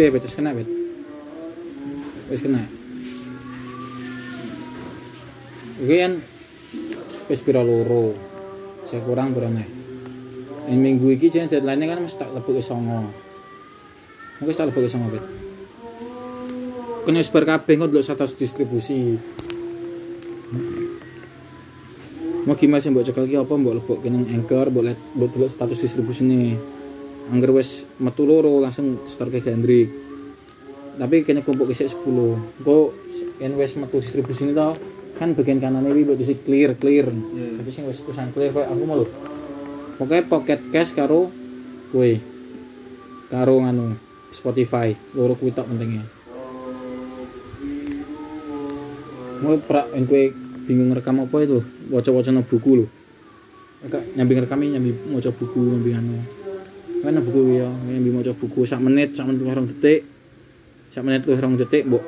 piye wis kena wis wis kena. Iki kan wis pira loro. Saya kurang pira ini minggu iki jeneng deadline kan mesti tak lebok songo. Mungkin tak lebok songo wit kena sebar kabeh kok delok status distribusi. Mau gimana sih mbok cekel ki apa mbok lebok kene anchor mbok mbok status distribusi nih angger wis metu loro langsung store ke Gendrik tapi kene kumpul ke 10 kok yen wis metu distribusi ini tau kan bagian kanan ini buat clear clear. Iya. jadi sing wis pesan clear kok aku mau lho pokoknya pocket cash karo kue karo nganu Spotify. Loro kuwi tok pentingnya. Mau pra yang kue bingung rekam apa itu? Waca-waca no buku lho. Enggak, nyambi rekam nyambi maca buku nyambi anu kan buku ya? Nyambi maca buku sak menit sak menit lu detik. Sak menit lu detik mbok